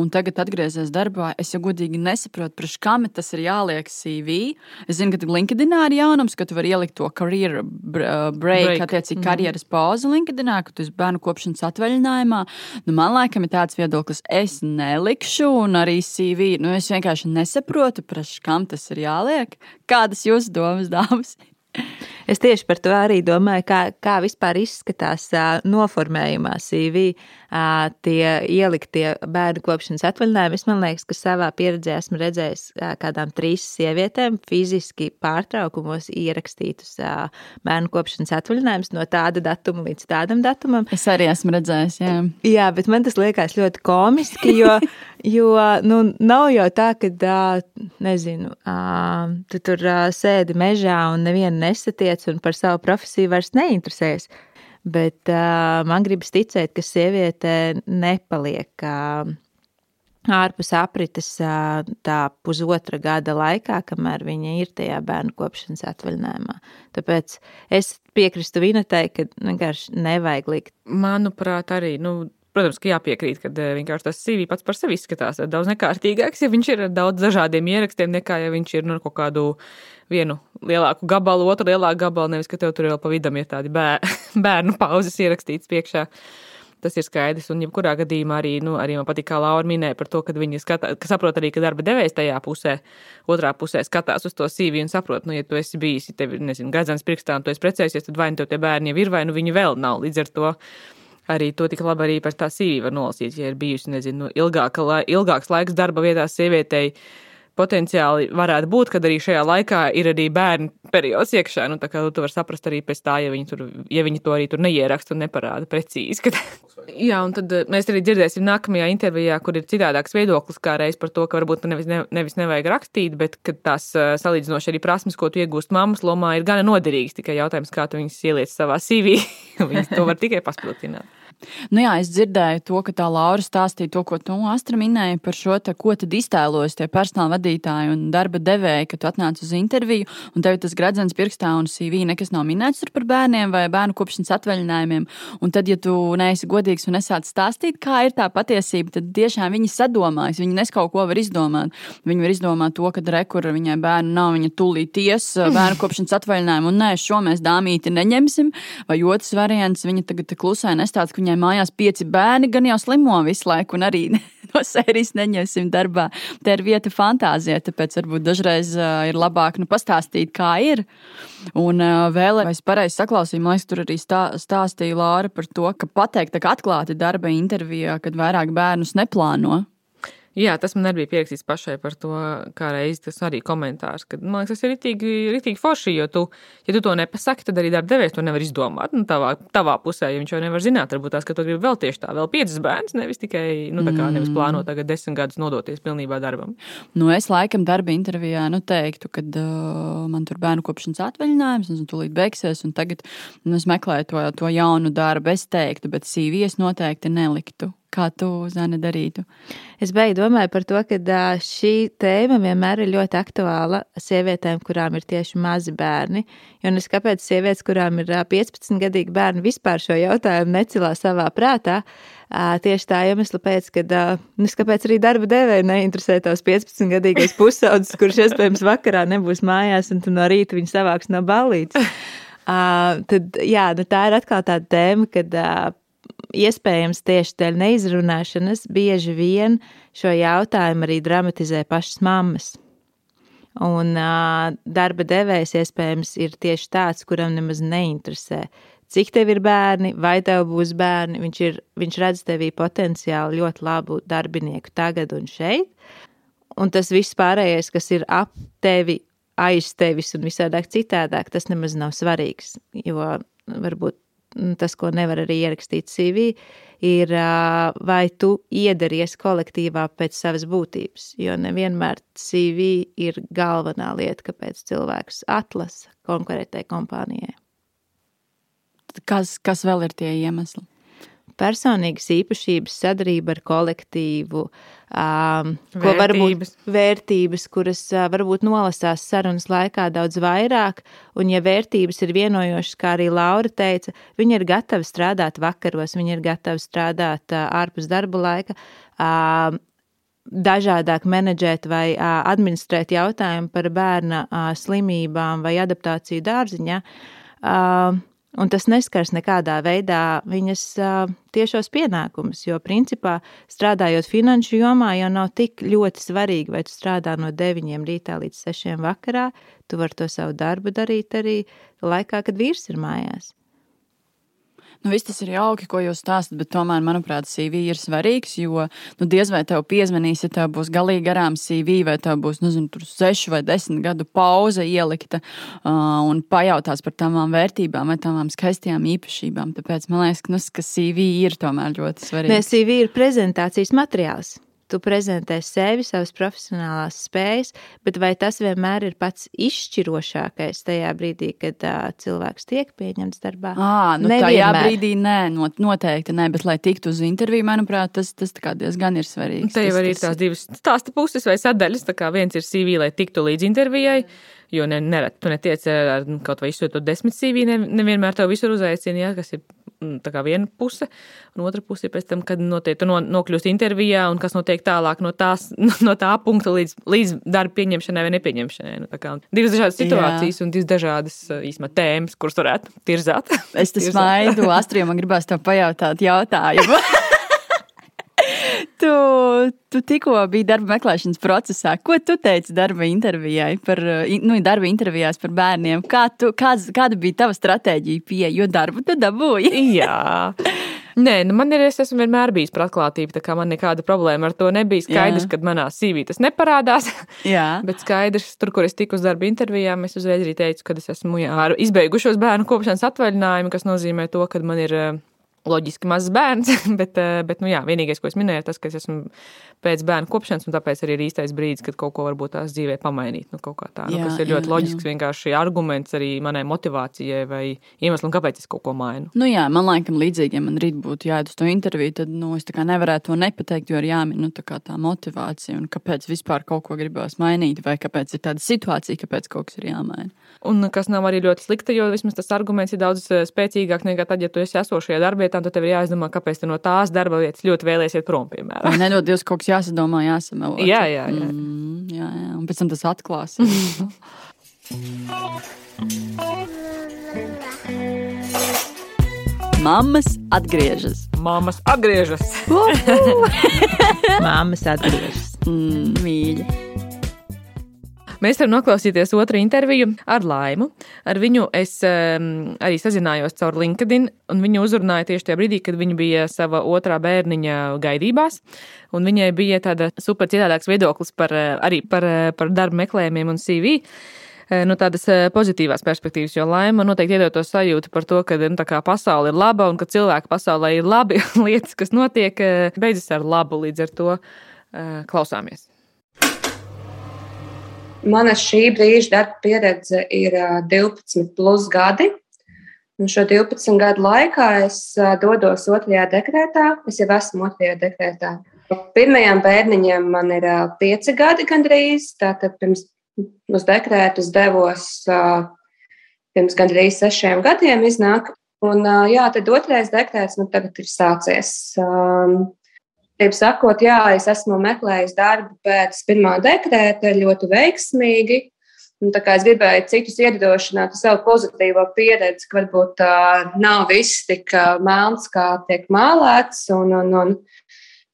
un tagad atgriezies darbā, es jau godīgi nesaprotu, priekš kam tas ir jāliek CV. Es zinu, ka LinkedInā ir jaunums, ka tu vari ielikt to career uh, break, break. attiecīgi -hmm. karjeras pauzi LinkedInā, ka tu esi bērnu kopšanas atvaļinājumā. Nu, man laikam ir tāds viedoklis, es nelikšu, un arī CV. Nu, es vienkārši nesaprotu, priekš kam tas ir jāliek. Kādas jūsu domas, dāmas? Es tieši par to arī domāju, kā, kā vispār izskatās noformējumā CV tie ieliktie bērnu kopšanas atvaļinājumi. Es man liekas, ka savā pieredzē esmu redzējis kādām trīs sievietēm fiziski pārtraukumos ierakstītus bērnu kopšanas atvaļinājumus no tāda datuma līdz tādam datumam. Es arī esmu redzējis, jā. Jā, bet man tas liekas ļoti komiski, jo, jo nu, nav jau tā, ka, nezinu, tu tur sēdi mežā un nevienu nesatiec un par savu profesiju vairs neinteresējas. Bet uh, man gribas ticēt, ka sieviete nepaliek uh, ārpus aprites uh, tā pusotra gada laikā, kamēr viņa ir tajā bērnu kopšanas atvaļinājumā. Tāpēc es piekrītu Vinetei, ka vienkārši nevajag likt. Manuprāt, arī. Nu... Protams, ka jāpiekrīt, ka vienkārši tas CV pats par sevi izskatās daudz nekārtīgāks, ja viņš ir ar daudz dažādiem ierakstiem, nekā ja viņš ir nu, kaut kādu vienu lielāku gabalu, otru lielāku gabalu, nevis ka tev tur jau pa vidam ir tādi bēr, bērnu pauzes ierakstīts priekšā. Tas ir skaidrs, un jebkurā gadījumā arī, nu, arī man patīk, kā Laura minēja par to, ka viņi skatā, ka saprot arī, ka darba devējs tajā pusē, otrā pusē skatās uz to CV un saprot, nu, ja tu esi bijis, ja tev ir, nezinu, gadzens pirkstā un tu esi precējies, tad vai nu tev tie bērni jau ir, vai nu viņi vēl nav. Līdz ar to arī to tik labi arī par tā CV var nolasīt, ja ir bijusi, nezinu, ilgāka, ilgāks laiks darba vietā sievietei potenciāli varētu būt, kad arī šajā laikā ir arī bērnu periods iekšā. Nu, tā kā tu vari saprast arī pēc tā, ja viņi, tur, ja viņi to arī tur neieraksta un neparāda precīzi. Kad... Jā, un tad eh, mēs arī dzirdēsim nākamajā intervijā, kur ir citādāks viedoklis kā reiz par to, ka varbūt nevis, ne, nevis nevajag rakstīt, bet ka tās eh, salīdzinoši arī prasmes, ko tu iegūst mammas lomā, ir gana noderīgas. Tikai jautājums, kā tu viņus ieliec savā CV. Viņas to var tikai paspildināt. Nu jā, es dzirdēju to, ka tā Laura stāstīja to, ko tu Astra minēji par šo, te, ko tad iztēlojas tie personāla vadītāji un darba devēji, kad tu atnāc uz interviju un tev tas gradzens pirkstā un CV nekas nav minēts par bērniem vai bērnu kopšanas atvaļinājumiem. Un tad, ja tu neesi godīgs un nesāc stāstīt, kā ir tā patiesība, tad tiešām viņi sadomājas, viņi nes kaut ko var izdomāt. Viņi var izdomāt to, ka rekur viņai bērnu nav, viņa tūlīt ties bērnu kopšanas atvaļinājumu un nē, šo mēs dāmīti neņemsim. Vai otrs variants, viņa tagad klusē nestāsta, ka viņai viņai mājās pieci bērni, gan jau slimo visu laiku, un arī no sērijas neņemsim darbā. Te ir vieta fantāzijai, tāpēc varbūt dažreiz uh, ir labāk nu, pastāstīt, kā ir. Un uh, vēl, es pareizi saklausīju, man liekas, tur arī stā, stāstīja Lāra par to, ka pateikt atklāti darba intervijā, kad vairāk bērnus neplāno. Jā, tas man arī bija pierakstīts pašai par to, kā reiz tas arī komentārs. Kad, man liekas, tas ir ritīgi, ritīgi forši, jo tu, ja tu to nepasaki, tad arī darba devējs to nevar izdomāt. Nu, tavā, tavā pusē, jo viņš jau nevar zināt, varbūt tās, ka tu gribi vēl tieši tā, vēl piecas bērns, nevis tikai, nu, tā kā nevis mm. plānot tagad desmit gadus nodoties pilnībā darbam. Nu, es laikam darba intervijā, nu, teiktu, kad uh, man tur bērnu kopšanas atvaļinājums, un tūlīt beigsies, un tagad nu, es meklēju to, to jaunu darbu, es teiktu, bet CV es noteikti neliktu Kā tu, Zana, darītu? Es beigās domāju par to, ka šī tēma vienmēr ir ļoti aktuāla sievietēm, kurām ir tieši mazi bērni. Jo es kāpēc sievietes, kurām ir 15 gadīgi bērni, vispār šo jautājumu necilā savā prātā. Tieši tā iemesla pēc, ka nu, kāpēc arī darba devēja neinteresē tavs 15 gadīgais pusaudzis, kurš iespējams vakarā nebūs mājās un no rīta viņu savāks no ballītes. Uh, tad, jā, nu tā ir atkal tāda tēma, kad uh, iespējams tieši dēļ neizrunāšanas bieži vien šo jautājumu arī dramatizē pašas mammas. Un uh, darba devējs iespējams ir tieši tāds, kuram nemaz neinteresē, cik tev ir bērni, vai tev būs bērni. Viņš, ir, viņš redz tevī potenciāli ļoti labu darbinieku tagad un šeit. Un tas viss pārējais, kas ir ap tevi, aiz tevis un visādāk citādāk, tas nemaz nav svarīgs. Jo varbūt tas, ko nevar arī ierakstīt CV, ir, vai tu iedaries kolektīvā pēc savas būtības. Jo nevienmēr CV ir galvenā lieta, kāpēc cilvēks atlasa konkurētai kompānijai. Kas, kas vēl ir tie iemesli? Personīgas īpašības, sadarbība ar kolektīvu, um, ko varbūt vērtības, kuras uh, varbūt nolasās sarunas laikā daudz vairāk, un ja vērtības ir vienojošas, kā arī Laura teica, viņi ir gatavi strādāt vakaros, viņi ir gatavi strādāt uh, ārpus darba laika. Uh, dažādāk menedžēt vai uh, administrēt jautājumu par bērna uh, slimībām vai adaptāciju dārziņā. Uh, Un tas neskars nekādā veidā viņas tiešos pienākumus, jo principā strādājot finanšu jomā jau nav tik ļoti svarīgi, vai tu strādā no 9 rītā līdz 6 vakarā. Tu vari to savu darbu darīt arī laikā, kad vīrs ir mājās. Nu, viss tas ir jauki, ko jūs stāstāt, bet tomēr, manuprāt, CV ir svarīgs. Jo nu, diez vai tev piezvanīs, ja tev būs galīgi garām CV, vai tev būs nezinu, sešu vai desmit gadu pauze ielikta uh, un pajautās par tām vērtībām vai tām skaistajām īpašībām. Tāpēc man liekas, nu, ka CV ir tomēr ļoti svarīgs. Nē, CV ir prezentācijas materiāls tu prezentē sevi, savas profesionālās spējas, bet vai tas vienmēr ir pats izšķirošākais tajā brīdī, kad uh, cilvēks tiek pieņemts darbā? À, nu Nevienmēr. tajā brīdī nē, not, noteikti nē, bet lai tiktu uz interviju, manuprāt, tas, tas diezgan ir svarīgi. Te jau ir tās divas stāsta puses vai sadaļas, tā kā viens ir CV, lai tiktu līdz intervijai. Jo ne, nereti tu netiec ar kaut vai izsūtot desmit CV, ne, nevienmēr tev visur uzaicina, ja, kas ir Mm, tā kā viena puse, un otra puse ir pēc tam, kad notiek, tu no, nokļūst intervijā, un kas notiek tālāk no, tās, no tā punkta līdz, līdz darba pieņemšanai vai nepieņemšanai. Nu, kā, divas dažādas situācijas Jā. un divas dažādas īstenībā tēmas, kuras varētu tirzāt. Es te smaidu, Astrid, man gribās tev pajautāt jautājumu. tu, tu tikko biji darba meklēšanas procesā. Ko tu teici darba intervijai par, nu, darba intervijās par bērniem? Kā tu, kāds, kāda bija tava stratēģija pieeja, jo darbu tu dabūji? Jā. Nē, nu man ir, es esmu vienmēr bijis par atklātību, tā kā man nekāda problēma ar to nebija. Skaidrs, ka manā CV tas neparādās. Jā. Bet skaidrs, tur, kur es tiku uz darba intervijām, es uzreiz arī teicu, ka es esmu jā, izbeigušos bērnu kopšanas atvaļinājumu, kas nozīmē to, ka man ir loģiski mazs bērns, bet, eh, bet nu, jā, vienīgais, ko es minēju, tas, ka es esmu pēc bērnu kopšanas, un tāpēc arī ir īstais brīdis, kad kaut ko varbūt tās dzīvē pamainīt. Nu, tā, nu, jā, kas ir ļoti jā, loģisks, jā. vienkārši arguments arī manai motivācijai vai iemeslam, kāpēc es kaut ko mainu. Nu, jā, man laikam līdzīgi, ja man rīt būtu jāiet uz to interviju, tad nu, es nevarētu to nepateikt, jo ir jāmin nu, tā, tā motivācija un kāpēc vispār kaut ko gribās mainīt, vai kāpēc ir tāda situācija, kāpēc kaut kas ir jāmaina. Un kas nav arī ļoti slikta, jo vismaz tas arguments ir daudz eh, spēcīgāks nekā tad, ja tu esi esošajā darbā vietām, tad tev ir jāizdomā, kāpēc tu no tās darba vietas ļoti vēlēsies prom. Piemēram. Nedod Dievs, kaut kas jāsadomā, jāsamelo. Jā, jā, jā. Mm, jā, jā. Un pēc tam tas atklās. Māmas atgriežas. Māmas atgriežas. Māmas atgriežas. Mm, mīļa. Mēs varam noklausīties otru interviju ar Laimu. Ar viņu es um, arī sazinājos caur LinkedIn, un viņu uzrunāja tieši tajā brīdī, kad viņa bija sava otrā bērniņa gaidībās. Viņai bija tāda super citādāks viedoklis par, eh, arī par, eh, par darba meklējumiem un CV eh, nu, tādas pozitīvās perspektīvas, jo laima noteikti iedod to sajūtu par to, ka nu, pasaule ir laba un ka cilvēki pasaulē ir labi lietas, kas notiek, beidzas ar labu. Līdz ar to klausāmies. Mana šī brīža darba pieredze ir 12 plus gadi. Un šo 12 gadu laikā es dodos otrajā dekrētā. Es jau esmu otrajā dekrētā. Pirmajam bērniņam man ir pieci gadi gandrīz. Tātad pirms uz dekrētu es devos pirms gandrīz sešiem gadiem iznāk. Un, jā, tad otrais dekrēts man tagad ir sācies. Gribu sakot, jā, es esmu meklējis darbu pēc pirmā dekrēta ļoti veiksmīgi. Un, es gribēju citus iedrošināt savu pozitīvo pieredzi, ka varbūt tā nav viss tik melns, kā tiek mālēts. Un, un, un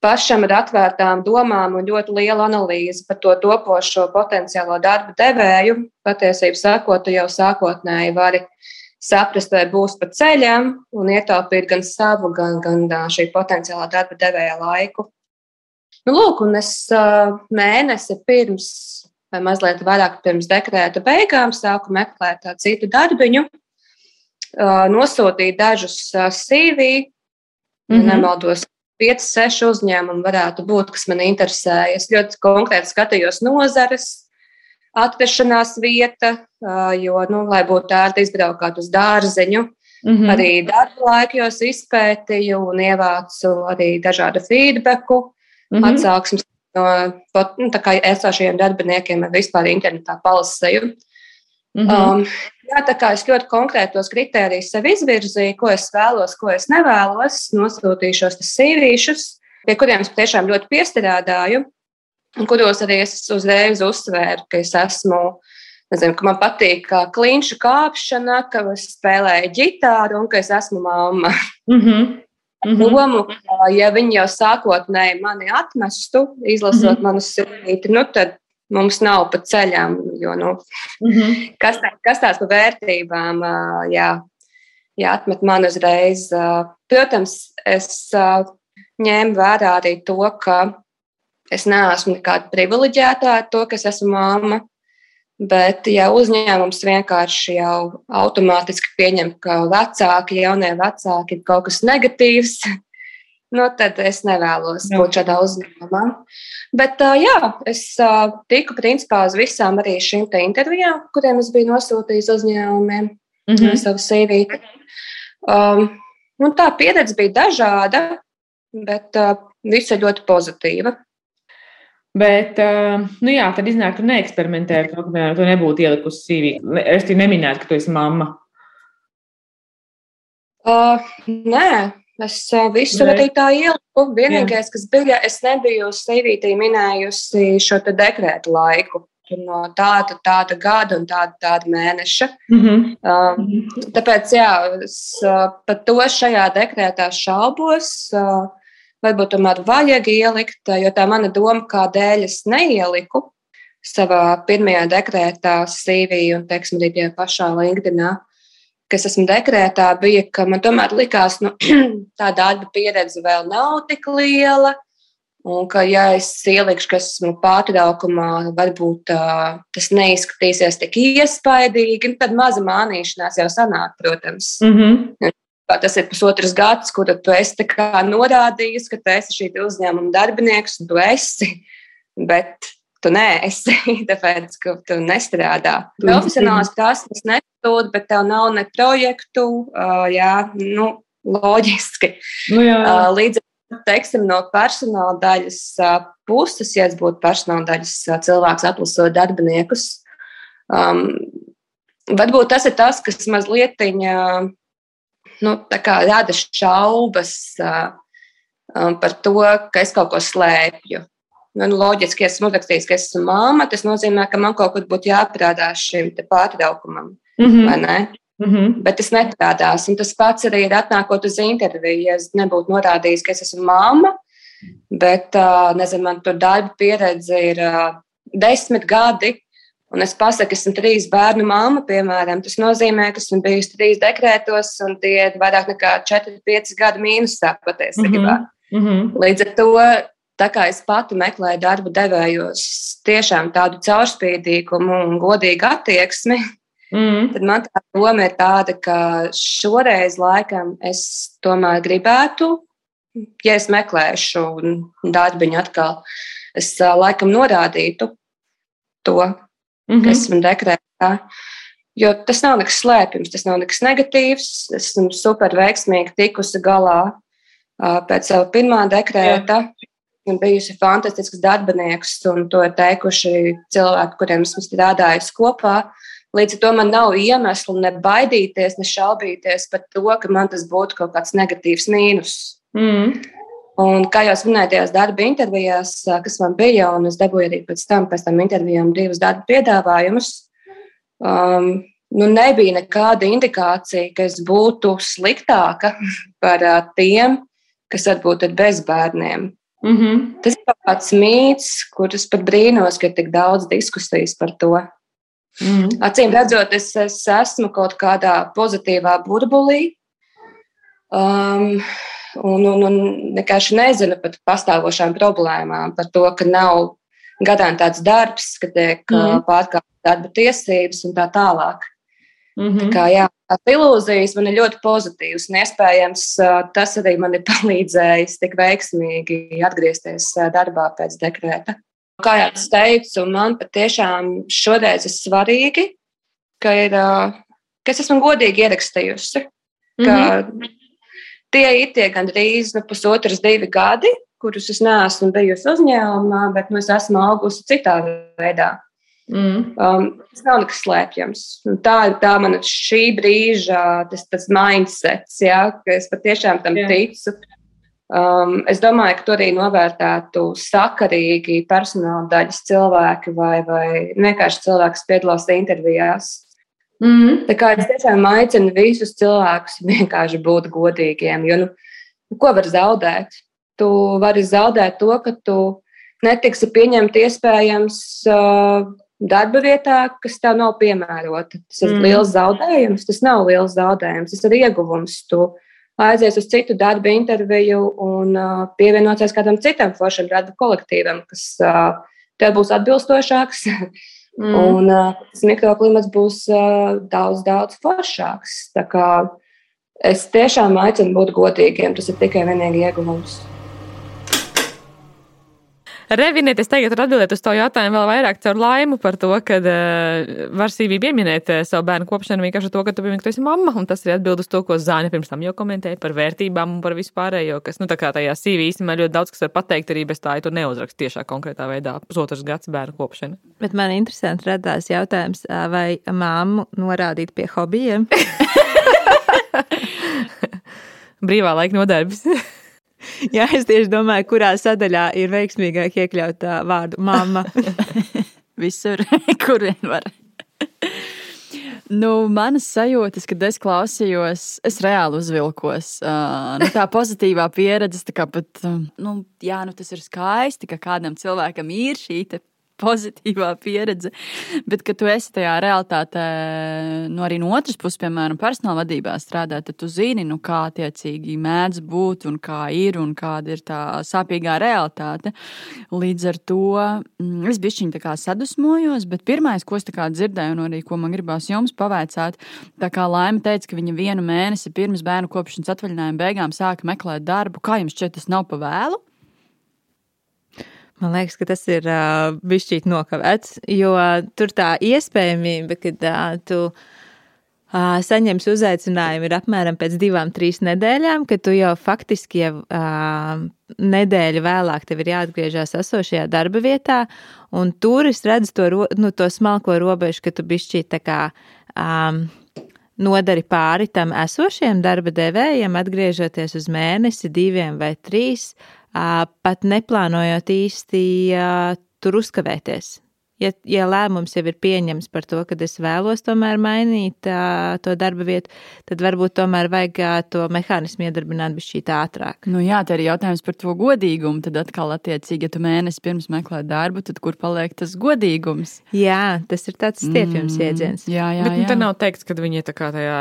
pašam ar atvērtām domām un ļoti lielu analīzi par to topošo potenciālo darba devēju. Patiesībā sakot, jau sākotnēji vari saprast, vai būs pa ceļam un ietaupīt gan savu, gan, gan šī potenciālā darba devēja laiku. Nu, lūk, un es mēnesi pirms, vai mazliet vairāk pirms dekrēta beigām, sāku meklēt citu darbiņu, nosūtīju dažus CV, mm -hmm. nemaldos, 5, 6 uzņēmumi varētu būt, kas man interesē. Es ļoti konkrēti skatījos nozares, atrašanās vieta, jo, nu, lai būtu ērti izbraukāt uz dārzeņu, mm -hmm. arī darba laikos izpētīju un ievācu arī dažādu feedbacku, mm -hmm. atsauksmes no nu, esošajiem darbiniekiem ar vispār internetā palasēju. Mm -hmm. um, jā, tā kā es ļoti konkrētos kritērijus sev izvirzīju, ko es vēlos, ko es nevēlos, nosūtīju šos sīvīšus, pie kuriem es tiešām ļoti piestrādāju kuros arī es uzreiz uzsvēru, ka es esmu, nezinu, ka man patīk klinšu kāpšana, ka es spēlēju ģitāru un ka es esmu mamma. Mm -hmm. Mm -hmm. Domu, ka, ja viņi jau sākotnēji mani atmestu, izlasot mm -hmm. manu sirdīti, nu tad mums nav pa ceļām. Jo, nu, mm -hmm. kas, tā, kas tās par vērtībām, jā, jā, atmet man uzreiz. Protams, es ņēmu vērā arī to, ka Es neesmu nekāda privileģētā ar to, ka es esmu māma. Bet, ja uzņēmums vienkārši jau automātiski pieņem, ka vecāki, jaunie vecāki ir kaut kas negatīvs, nu, tad es nevēlos jā. būt šādā uzņēmumā. Bet, jā, es tiku principā uz visām arī šīm intervijām, kuriem es biju nosūtījis uzņēmumiem mm -hmm. savu sīvīti. Um, tā pieredze bija dažāda, bet uh, visa ļoti pozitīva. Bet, uh, nu jā, tad iznāk, ka neeksperimentē ar to, ka tu nebūtu ielikusi sīvī. Es te neminētu, ka tu esi mamma. Uh, nē, es uh, visu arī tā ieliku. Vienīgais, jā. kas bija, es nebiju sīvītī minējusi šo dekrētu laiku. No tāda, tāda gada un tāda, tāda mēneša. Mm -hmm. uh, tāpēc, jā, es uh, par to šajā dekrētā šaubos. Uh, varbūt tomēr vajag ielikt, jo tā mana doma, kādēļ es neieliku savā pirmajā dekrētā CV un, teiksim, arī tajā pašā LinkedInā, kas esmu dekrētā, bija, ka man tomēr likās, nu, tā darba pieredze vēl nav tik liela. Un ka, ja es ielikšu, kas esmu pārtraukumā, varbūt uh, tas neizskatīsies tik iespaidīgi, tad maza mānīšanās jau sanāk, protams. Mm -hmm. Tas ir pusotrs gads, kur tu esi norādījis, ka tu esi šī uzņēmuma darbinieks un tu esi. Bet tu neesi, tāpēc, ka tu nestrādā. Profesionālās prasmes nesūta, bet tev nav ne projektu, uh, jā, nu, loģiski. Nu, jā. Uh, līdz teiksim, no personāla daļas uh, puses, ja es būtu personāla daļas uh, cilvēks, atlasot darbiniekus, um, varbūt tas ir tas, kas mazliet viņa, nu, rada šaubas uh, par to, ka es kaut ko slēpju. Nu, nu, loģiski, ja esmu uzrakstījis, ka esmu māma, tas nozīmē, ka man kaut kur būtu jāparādās šim pārtraukumam. Mm -hmm. Mm -hmm. Bet tas neparādās. Un tas pats arī ir atnākot uz interviju. Ja es nebūtu norādījis, ka es esmu māma, bet nezinu, man tur darba pieredze ir desmit gadi, un es pasaku, esmu trīs bērnu māma, piemēram, tas nozīmē, ka esmu bijusi trīs dekrētos, un tie ir vairāk nekā 4-5 gadu mīnusā patiesībā. Mm -hmm. Līdz ar to Tā kā es pati meklēju darbu devējos tiešām tādu caurspīdīgumu un godīgu attieksmi, mm. tad man tā doma ir tāda, ka šoreiz laikam es tomēr gribētu, ja es meklēšu darbiņu atkal, es laikam norādītu to, mm -hmm. esmu dekrētā. Jo tas nav nekas slēpjams, tas nav nekas negatīvs. Esmu super veiksmīgi tikusi galā pēc sava pirmā dekrēta. Jā un bijusi fantastisks darbinieks, un to ir teikuši cilvēki, kuriem esmu strādājis kopā. Līdz ar to man nav iemeslu ne baidīties, ne šaubīties par to, ka man tas būtu kaut kāds negatīvs mīnus. Mm. Un, kā jau minēju, tajās darba intervijās, kas man bija, un es dabūju arī pēc tam, pēc tam intervijām divus darba piedāvājumus, um, nu, nebija nekāda indikācija, ka es būtu sliktāka par uh, tiem, kas varbūt ir bez bērniem. Mm -hmm. Tas ir kaut kāds mīts, kurus pat brīnos, ka ir tik daudz diskusijas par to. Mm -hmm. Acīm redzot, es, es esmu kaut kādā pozitīvā burbulī. Um, un, un, un vienkārši nezinu par pastāvošām problēmām, par to, ka nav garantēts darbs, ka tiek mm -hmm. pārkāptas darba tiesības un tā tālāk. Mm -hmm. Tā kā, jā, tās ilūzijas man ir ļoti pozitīvas, un iespējams tas arī man ir palīdzējis tik veiksmīgi atgriezties darbā pēc dekrēta. Kā jau es teicu, man patiešām šoreiz ir svarīgi, ka, ir, ka es esmu godīgi ierakstījusi, ka mm -hmm. Tie ir tie gandrīz nu, pusotras, divi gadi, kurus es neesmu bijusi uzņēmumā, bet nu, es esmu augusi citā veidā. Mm. Um, tas nav nekas slēpjams. Un tā ir tā mana šī brīža tas, tas mindsets, ja, ka es patiešām tam yeah. ticu. Um, es domāju, ka tur arī novērtētu sakarīgi personāla daļas cilvēki vai, vai vienkārši cilvēki, kas piedalās intervijās. Mm. Tā kā es tiešām aicinu visus cilvēkus vienkārši būt godīgiem. Jo, nu, ko var zaudēt? Tu vari zaudēt to, ka tu netiksi pieņemt iespējams. Uh, darba vietā, kas tev nav piemērota. Tas ir mm. liels zaudējums. Tas nav liels zaudējums, tas ir ieguvums. Tu aizies uz citu darba interviju un uh, pievienosies kādam citam foršam darba kolektīvam, kas uh, tev būs atbilstošāks. Mm. Un uh, tas mikroklimats būs uh, daudz, daudz foršāks. Es tiešām aicinu būt godīgiem. Tas ir tikai vienīgi ieguvums. Reviniet, es tagad varu atbildēt uz to jautājumu vēl vairāk caur laimu par to, ka uh, var sīvī pieminēt uh, savu bērnu kopšanu vienkārši to, ka tu piemini, ka tu esi mamma, un tas ir atbild uz to, ko Zāne pirms tam jau komentēja par vērtībām un par vispārējo, kas, nu, tā kā tajā sīvī īstenībā ļoti daudz, kas var pateikt arī bez tā, ja tu neuzrakst tiešā konkrētā veidā pusotras gads bērnu kopšana. Bet man interesanti radās jautājums, vai māmu norādīt pie hobijiem? Brīvā laika nodarbs. Jā, es tieši domāju, kurā sadaļā ir veiksmīgāk iekļaut tā vārdu mamma. Visur, kur vien var. Nu, manas sajūtas, kad es klausījos, es reāli uzvilkos. Uh, nu, tā pozitīvā pieredze, tā kā pat, nu, jā, nu, tas ir skaisti, ka kādam cilvēkam ir šī pozitīvā pieredze. Bet, kad tu esi tajā realitātē, nu, arī no otras puses, piemēram, personāla vadībā strādā, tad tu zini, nu, kā attiecīgi mēdz būt un kā ir un kāda ir tā sāpīgā realitāte. Līdz ar to mm, es bišķiņi tā kā sadusmojos, bet pirmais, ko es tā kā dzirdēju un arī ko man gribās jums pavaicāt, tā kā Laima teica, ka viņa vienu mēnesi pirms bērnu kopšanas atvaļinājuma beigām sāka meklēt darbu. Kā jums šķiet, tas nav pa vēlu? Man liekas, ka tas ir uh, bijis nokavēts, jo tur tā iespējamība, ka uh, tu uh, saņemsi uzaicinājumu, ir apmēram pēc divām, trīs nedēļām, kad tu jau faktiski jau uh, nedēļu vēlāk tev ir jāatgriežas esošajā darba vietā, un tur es redzu to, nu, to smalko robežu, ka tu bišķi tā kā. Um, nodari pāri tam esošiem darba devējiem, atgriežoties uz mēnesi, diviem vai trīs, pat neplānojot īsti tur uzkavēties ja, ja lēmums jau ir pieņems par to, ka es vēlos tomēr mainīt uh, to darba vietu, tad varbūt tomēr vajag uh, to mehānismu iedarbināt bišķī ātrāk. Nu jā, te ir jautājums par to godīgumu. Tad atkal, attiecīgi, ja tu mēnesi pirms meklē darbu, tad kur paliek tas godīgums? Jā, tas ir tāds stiepjams mm, jēdziens. Jā, jā, Bet, nu, jā. Te nav teikts, ka viņi tā kā tajā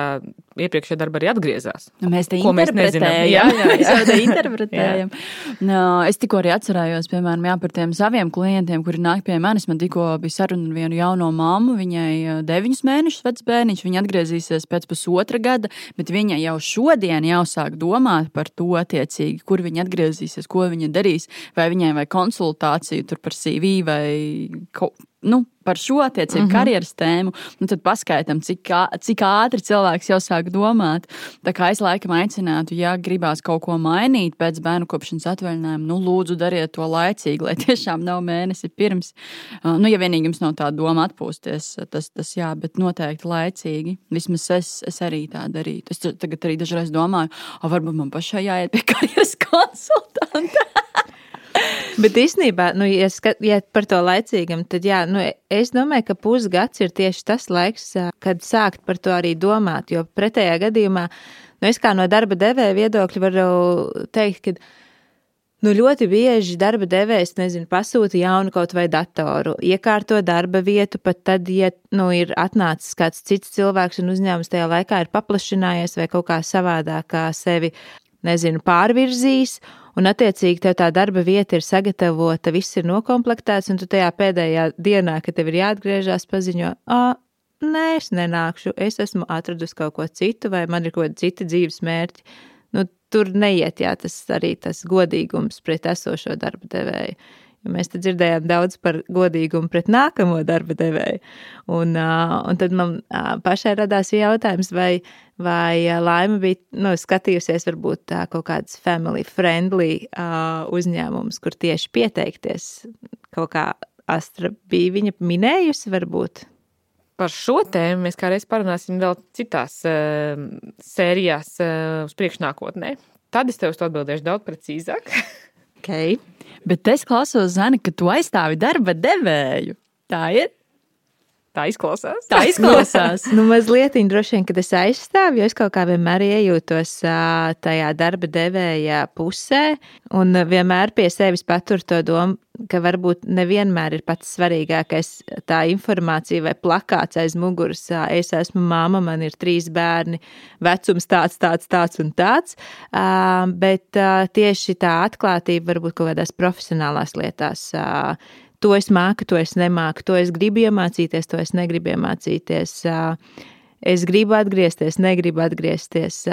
iepriekšējā darbā arī atgriezās. Nu, mēs te Ko interpretējam. Jā, jā, jā. Mēs te interpretējam. no, es tikko arī atcerējos, piemēram, jā, par tiem saviem klientiem, kuri nāk pie manis. Man tikko bija saruna ar vienu jauno mammu. Viņai deviņus mēnešus vecs bērniņš. Viņa atgriezīsies pēc pusotra gada, bet viņa jau šodien jau sāk domāt par to, attiecīgi, kur viņa atgriezīsies, ko viņa darīs. Vai viņai vai konsultāciju tur par CV vai kaut nu, par šo attiecību mm -hmm. karjeras tēmu, nu, tad paskaidām, cik, cik ātri cilvēks jau sāk domāt. Tā kā es laikam aicinātu, ja gribās kaut ko mainīt pēc bērnu kopšanas atvaļinājuma, nu, lūdzu, dariet to laicīgi, lai tiešām nav mēnesi pirms. Nu, ja vienīgi jums nav tā doma atpūsties, tas, tas jā, bet noteikti laicīgi. Vismaz es, es arī tā darītu. Es tagad arī dažreiz domāju, varbūt man pašai jāiet pie karjeras konsultanta. Bet īstenībā, nu, ja, skat, ja par to laicīgam, tad jā, nu, es domāju, ka pusgads ir tieši tas laiks, kad sākt par to arī domāt. Jo pretējā gadījumā, nu, es kā no darba devēja viedokļa varu teikt, ka nu, ļoti bieži darba devējs, nezinu, pasūta jaunu kaut vai datoru, iekārto darba vietu, pat tad, ja nu, ir atnācis kāds cits cilvēks un uzņēmums tajā laikā ir paplašinājies vai kaut kā savādāk sevi, nezinu, pārvirzījis. Un, attiecīgi, tev tā darba vieta ir sagatavota, viss ir noklāpts, un tu tajā pēdējā dienā, kad tev ir jāatgriežas, paziņo, ah, nē, es nenākšu, es esmu atradusi kaut ko citu, vai man ir kaut kādi citi dzīves mērķi. Nu, tur neiet jā, tas arī tas godīgums pret esošo darba devēju. Mēs te dzirdējām daudz par godīgumu pret nākamo darba devēju. Un, uh, un tad man uh, pašai radās jautājums, vai, vai uh, Laima bija nu, skatījusies varbūt uh, kaut kāds family friendly uzņēmums, kur tieši pieteikties. Kaut kā Astra bija viņa minējusi, varbūt. Par šo tēmu mēs kādreiz parunāsim vēl citās uh, sērijās uh, uz priekšnākotnē. Tad es tev uz to atbildēšu daudz precīzāk. Okay. Bet es klausos, Zani, ka tu aizstāvi darba devēju. Tā ir. Tā izklausās. Tā izklausās. Nu, mazliet droši vien, kad es aizstāvu, jo es kaut kā vienmēr iejūtos tajā darba devēja pusē, un vienmēr pie sevis paturu to domu, ka varbūt nevienmēr ir pats svarīgākais tā informācija vai plakāts aiz muguras. Es esmu māma, man ir trīs bērni, vecums tāds, tāds, tāds un tāds. Bet tieši tā atklātība varbūt kaut kādās profesionālās lietās. To es māku, to es nemāku, to es gribu iemācīties, to es negribu iemācīties. Es gribu atgriezties, negribu atgriezties.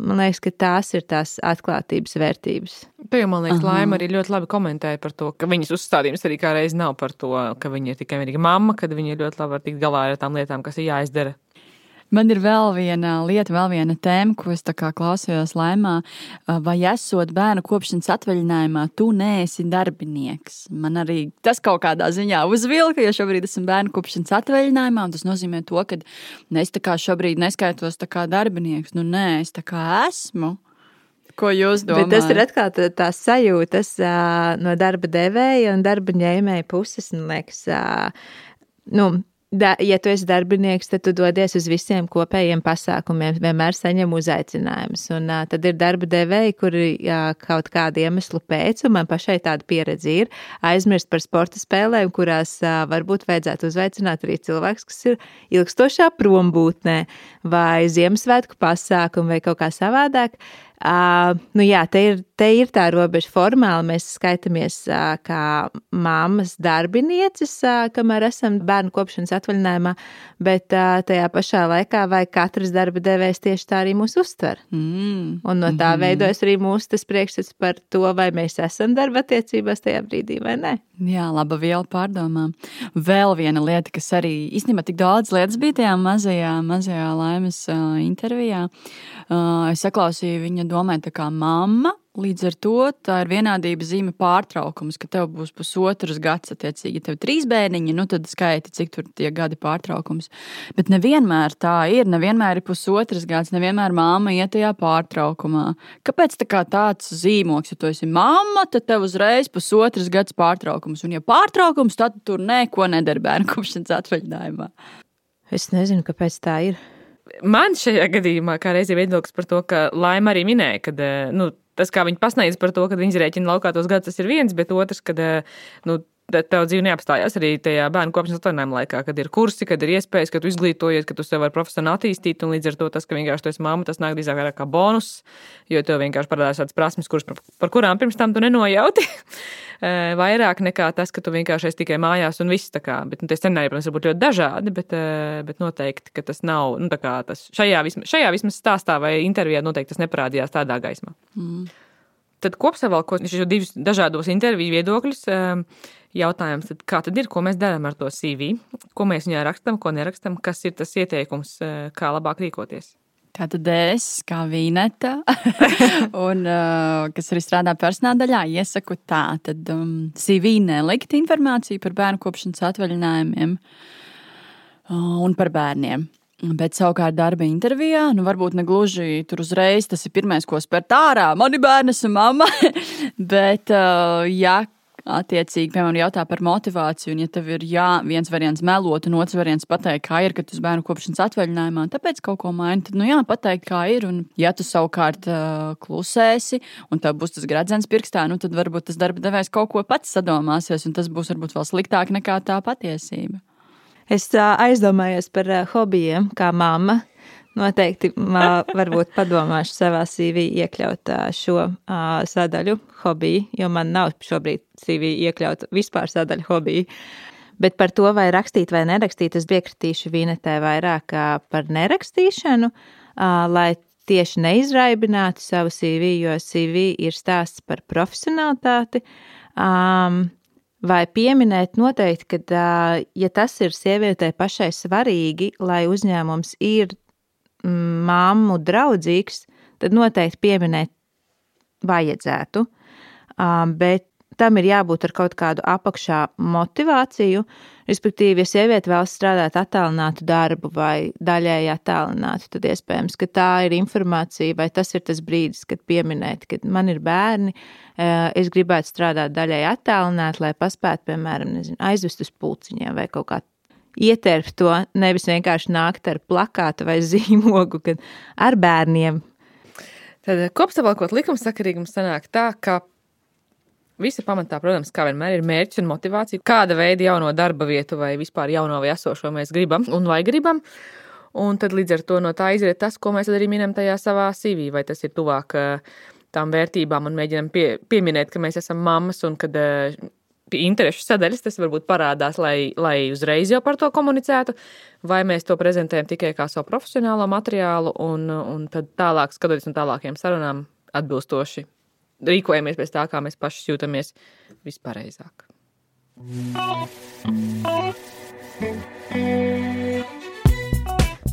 Man liekas, ka tās ir tās atklātības vērtības. Tu jau, man liekas, Aha. Laima arī ļoti labi komentēja par to, ka viņas uzstādījums arī kā reiz nav par to, ka viņa ir tikai vienīga mamma, kad viņa ļoti labi var tikt galā ar tām lietām, kas ir jāizdara. Man ir vēl viena lieta, vēl viena tēma, ko es tā klausījos laimā. Vai esot bērnu kopšanas atvaļinājumā, tu neesi darbinieks? Man arī tas kaut kādā ziņā uzvilka, jo šobrīd esmu bērnu kopšanas atvaļinājumā. Tas nozīmē to, ka es tā šobrīd neskaitos tā kā darbinieks. Nu, nē, es tā kā esmu. Ko jūs domājat? Bet tas ir atkal tā- tās sajūtas ā, no darba devēja un darba ņēmēja puses. Man liekas, ā, nu, da, ja tu esi darbinieks, tad tu dodies uz visiem kopējiem pasākumiem, vienmēr saņem uzaicinājumus. Un uh, tad ir darba devēji, kuri uh, kaut kādu iemeslu pēc, un man pašai tāda pieredze ir, aizmirst par sporta spēlēm, kurās uh, varbūt vajadzētu uzaicināt arī cilvēks, kas ir ilgstošā prombūtnē vai Ziemassvētku pasākumu vai kaut kā savādāk. Uh, nu jā, te ir, te ir tā robeža. Formāli mēs skaitāmies uh, kā mammas darbinieces, uh, kamēr esam bērnu kopšanas atvaļinājumā, bet uh, tajā pašā laikā vai katrs darba devējs tieši tā arī mūs uztver. Mm. Un no tā mm -hmm. veidojas arī mūsu priekšstats par to, vai mēs esam darba attiecībās tajā brīdī vai nē. Jā, laba viela pārdomām. Vēl viena lieta, kas arī īstenībā tik daudz lietas bija tajā mazajā, mazajā laimes uh, intervijā. Uh, es saklausīju viņa domāju, tā kā mamma. Līdz ar to tā ir vienādības zīme pārtraukums, ka tev būs pusotrs gads, attiecīgi, ja tev ir trīs bērniņi, nu tad skaiti, cik tur tie gadi pārtraukums. Bet nevienmēr tā ir, nevienmēr ir pusotrs gads, nevienmēr māma iet tajā pārtraukumā. Kāpēc tā kā tāds zīmoks, ja tu esi mamma, tad tev uzreiz pusotrs gads pārtraukums, un ja pārtraukums, tad tur neko nedara bērnu kopšanas atvaļinājumā. Es nezinu, kāpēc tā ir man šajā gadījumā kā reizē viedoklis par to, ka Laima arī minēja, ka eh, nu, tas, kā viņi pasniedz par to, ka viņi rēķina laukā tos gadus, tas ir viens, bet otrs, ka eh, nu, tev dzīve neapstājās arī tajā bērnu kopšanas atvaļinājuma laikā, kad ir kursi, kad ir iespējas, ka tu izglītojies, ka tu sev vari profesionāli attīstīt, un līdz ar to tas, ka vienkārši tu esi mamma, tas nāk drīzāk kā bonus, jo tev vienkārši parādās tādas prasmes, kuras, par, par kurām pirms tam tu nenojauti. Eh, vairāk nekā tas, ka tu vienkārši esi tikai mājās un viss tā kā. Bet, nu, tie scenāriji, protams, var būt ļoti dažādi, bet, eh, bet noteikti, ka tas nav, nu, tā kā tas šajā vismaz, šajā vismaz stāstā vai intervijā noteikti tas neparādījās tādā gaismā. Mm. Tad kopsavilkot šos divus dažādos interviju viedokļus, eh, jautājums, tad kā tad ir, ko mēs darām ar to CV, ko mēs viņā rakstam, ko nerakstam, kas ir tas ieteikums, kā labāk rīkoties. Tātad es, kā vīneta, un uh, kas arī strādā personāla daļā, iesaku tā, tad um, CV nelikt informāciju par bērnu kopšanas atvaļinājumiem uh, un par bērniem. Bet savukārt darba intervijā, nu varbūt ne gluži tur uzreiz tas ir pirmais, ko spērt ārā. Mani bērni esmu mamma. Bet, uh, ja attiecīgi, piemēram, jautā par motivāciju, un ja tev ir jā, viens variants melot, un otrs variants pateikt, kā ir, kad uz bērnu kopšanas atvaļinājumā, tāpēc kaut ko maini, tad, nu jā, pateikt, kā ir, un ja tu savukārt uh, klusēsi, un tev būs tas gradzens pirkstā, nu tad varbūt tas darba devējs kaut ko pats sadomāsies, un tas būs varbūt vēl sliktāk nekā tā patiesība. Es uh, aizdomājos par uh, hobijiem, kā mamma. Noteikti varbūt padomāšu savā CV iekļaut šo sadaļu hobiju, jo man nav šobrīd CV iekļaut vispār sadaļu hobiju. Bet par to, vai rakstīt vai nerakstīt, es piekritīšu Vīnetē vairāk par nerakstīšanu, lai tieši neizraibinātu savu CV, jo CV ir stāsts par profesionalitāti. Vai pieminēt noteikti, ka, ja tas ir sievietei pašai svarīgi, lai uzņēmums ir mammu draudzīgs, tad noteikti pieminēt vajadzētu. Bet tam ir jābūt ar kaut kādu apakšā motivāciju. Respektīvi, ja sieviete vēlas strādāt attālinātu darbu vai daļēji attālinātu, tad iespējams, ka tā ir informācija vai tas ir tas brīdis, kad pieminēt, ka man ir bērni, es gribētu strādāt daļēji attālināt, lai paspētu, piemēram, nezinu, aizvest uz pulciņiem vai kaut kā ietērpt to, nevis vienkārši nākt ar plakātu vai zīmogu, kad ar bērniem. Tad kopsavilkot likumsakarīgumu sanāk tā, ka Visa pamatā, protams, kā vienmēr ir mērķis un motivācija, kāda veida jauno darba vietu vai vispār jauno vai esošo mēs gribam un vai gribam. Un tad līdz ar to no tā izriet tas, ko mēs arī minam tajā savā CV, vai tas ir tuvāk tām vērtībām un mēģinam pie, pieminēt, ka mēs esam mammas un kad interešu sadaļas, tas varbūt parādās, lai, lai uzreiz jau par to komunicētu, vai mēs to prezentējam tikai kā savu profesionālo materiālu, un, un tad tālāk, skatoties no tālākiem sarunām, atbilstoši rīkojamies pēc tā, kā mēs paši jūtamies vispareizāk.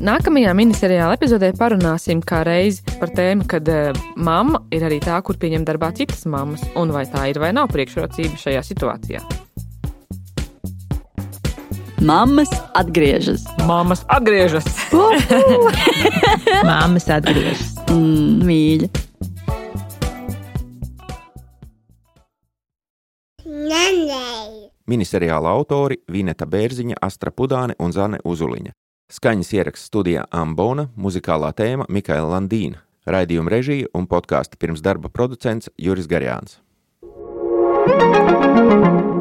Nākamajā miniseriāla epizodē parunāsim kā reizi par tēmu, kad uh, mamma ir arī tā, kur pieņem darbā citas mammas, un vai tā ir vai nav priekšrocība šajā situācijā. Mammas atgriežas. Mammas atgriežas. Mammas atgriežas. Mm, mīļa. Miniseriāla autori Vineta Bērziņa, Astra Pudāne un Zane Uzuliņa. Skaņas ieraksts studijā Ambona, muzikālā tēma Mikaela Landīna, raidījuma režija un podkāstu pirms darba producents Juris Garjāns. thank you